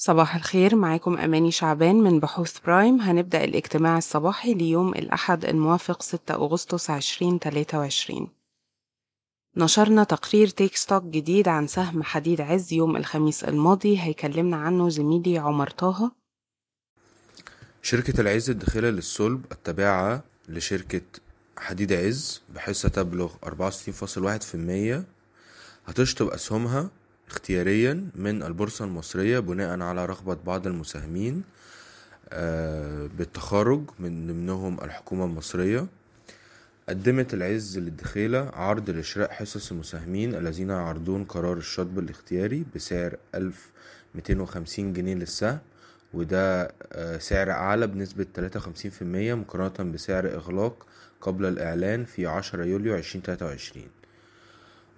صباح الخير معاكم أماني شعبان من بحوث برايم. هنبدأ الاجتماع الصباحي ليوم الأحد الموافق 6 أغسطس 2023 نشرنا تقرير Take Stock جديد عن سهم حديد عز يوم الخميس الماضي. هيكلمنا عنه زميلي عمر طه. شركة العز الدخيلة للصلب التابعة لشركة حديد عز بحصة تبلغ 64.1% هتشطب أسهمها اختياريا من البورصة المصرية بناء على رغبة بعض المساهمين آه، بالتخرج من ضمنهم الحكومة المصرية. قدمت العز للدخيلة عرض لشراء حصص المساهمين الذين يعرضون قرار الشطب الاختياري بسعر ألف ميتين وخمسين جنيه للسهم وده آه، سعر أعلى بنسبة تلاتة وخمسين في المية مقارنة بسعر إغلاق قبل الإعلان في عشرة يوليو عشرين تلاتة وعشرين.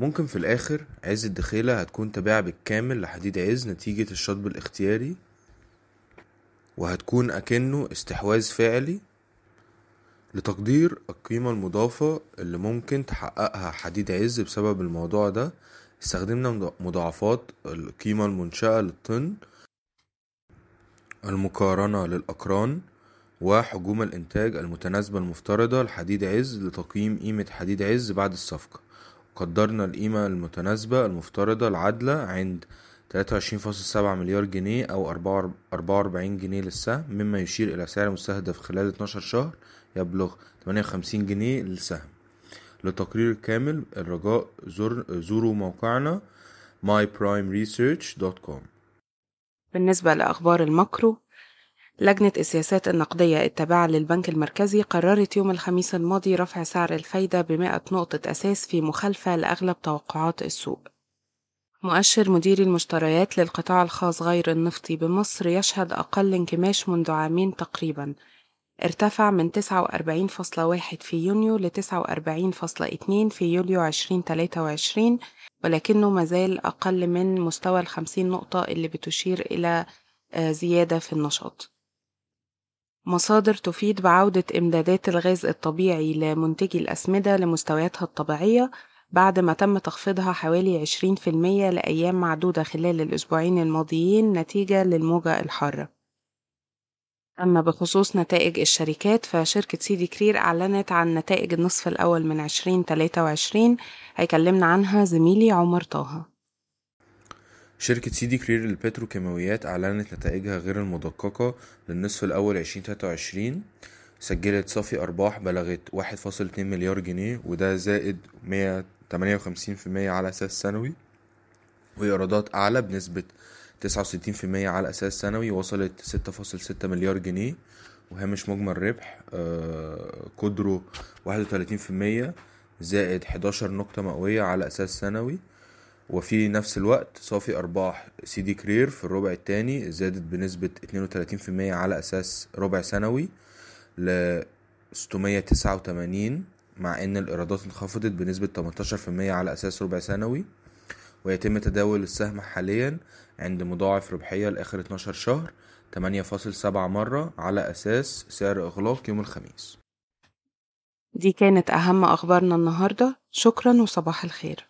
ممكن في الآخر عز الدخيلة هتكون تابعة بالكامل لحديد عز نتيجة الشطب الاختياري وهتكون أكنه استحواذ فعلي لتقدير القيمة المضافة اللي ممكن تحققها حديد عز بسبب الموضوع ده. استخدمنا مضاعفات القيمة المنشأة للطن المقارنة للأقران وحجوم الإنتاج المتناسبة المفترضة لحديد عز لتقييم قيمة حديد عز بعد الصفقة. قدرنا القيمة المتناسبة المفترضة العادلة عند تلاتة وعشرين فاصل سبعة مليار جنيه أو أربعة وأربعين جنيه للسهم مما يشير إلى سعر مستهدف خلال اتناشر شهر يبلغ تمانية وخمسين جنيه للسهم. لتقرير كامل الرجاء زور زوروا موقعنا myprimeresearch.com بالنسبة لأخبار الماكرو لجنة السياسات النقدية التابعة للبنك المركزي قررت يوم الخميس الماضي رفع سعر الفايدة بمائة نقطة أساس في مخالفة لأغلب توقعات السوق. مؤشر مدير المشتريات للقطاع الخاص غير النفطي بمصر يشهد أقل انكماش منذ عامين تقريبا. ارتفع من 49.1 في يونيو ل 49.2 في يوليو 2023 ولكنه مازال أقل من مستوى الخمسين نقطة اللي بتشير إلى زيادة في النشاط. مصادر تفيد بعودة إمدادات الغاز الطبيعي لمنتجي الأسمدة لمستوياتها الطبيعية بعد ما تم تخفيضها حوالي 20% لأيام معدودة خلال الأسبوعين الماضيين نتيجة للموجة الحارة. أما بخصوص نتائج الشركات فشركة سيدي كرير أعلنت عن نتائج النصف الأول من 2023 هيكلمنا عنها زميلي عمر طه. شركة سيدي كرير للبتروكيماويات أعلنت نتائجها غير المدققة للنصف الأول عشرين تلاتة وعشرين. سجلت صافي أرباح بلغت واحد فاصل اتنين مليار جنيه وده زائد مية تمانية وخمسين في المية على أساس سنوي. وإيرادات أعلى بنسبة تسعة وستين في المية على أساس سنوي وصلت ستة فاصل ستة مليار جنيه. وهامش مجمل ربح قدره واحد وتلاتين في المية زائد حداشر نقطة مئوية على أساس سنوي. وفي نفس الوقت صافي أرباح سيدي كرير في الربع التاني زادت بنسبة اتنين وتلاتين في المية على أساس ربع سنوي ل ستمية تسعة وتمانين مع إن الإيرادات انخفضت بنسبة تمنتاشر في المية على أساس ربع سنوي ويتم تداول السهم حاليا عند مضاعف ربحية لآخر اتناشر شهر تمانية فاصل سبعة مرة على أساس سعر إغلاق يوم الخميس. دي كانت أهم أخبارنا النهاردة. شكرا وصباح الخير.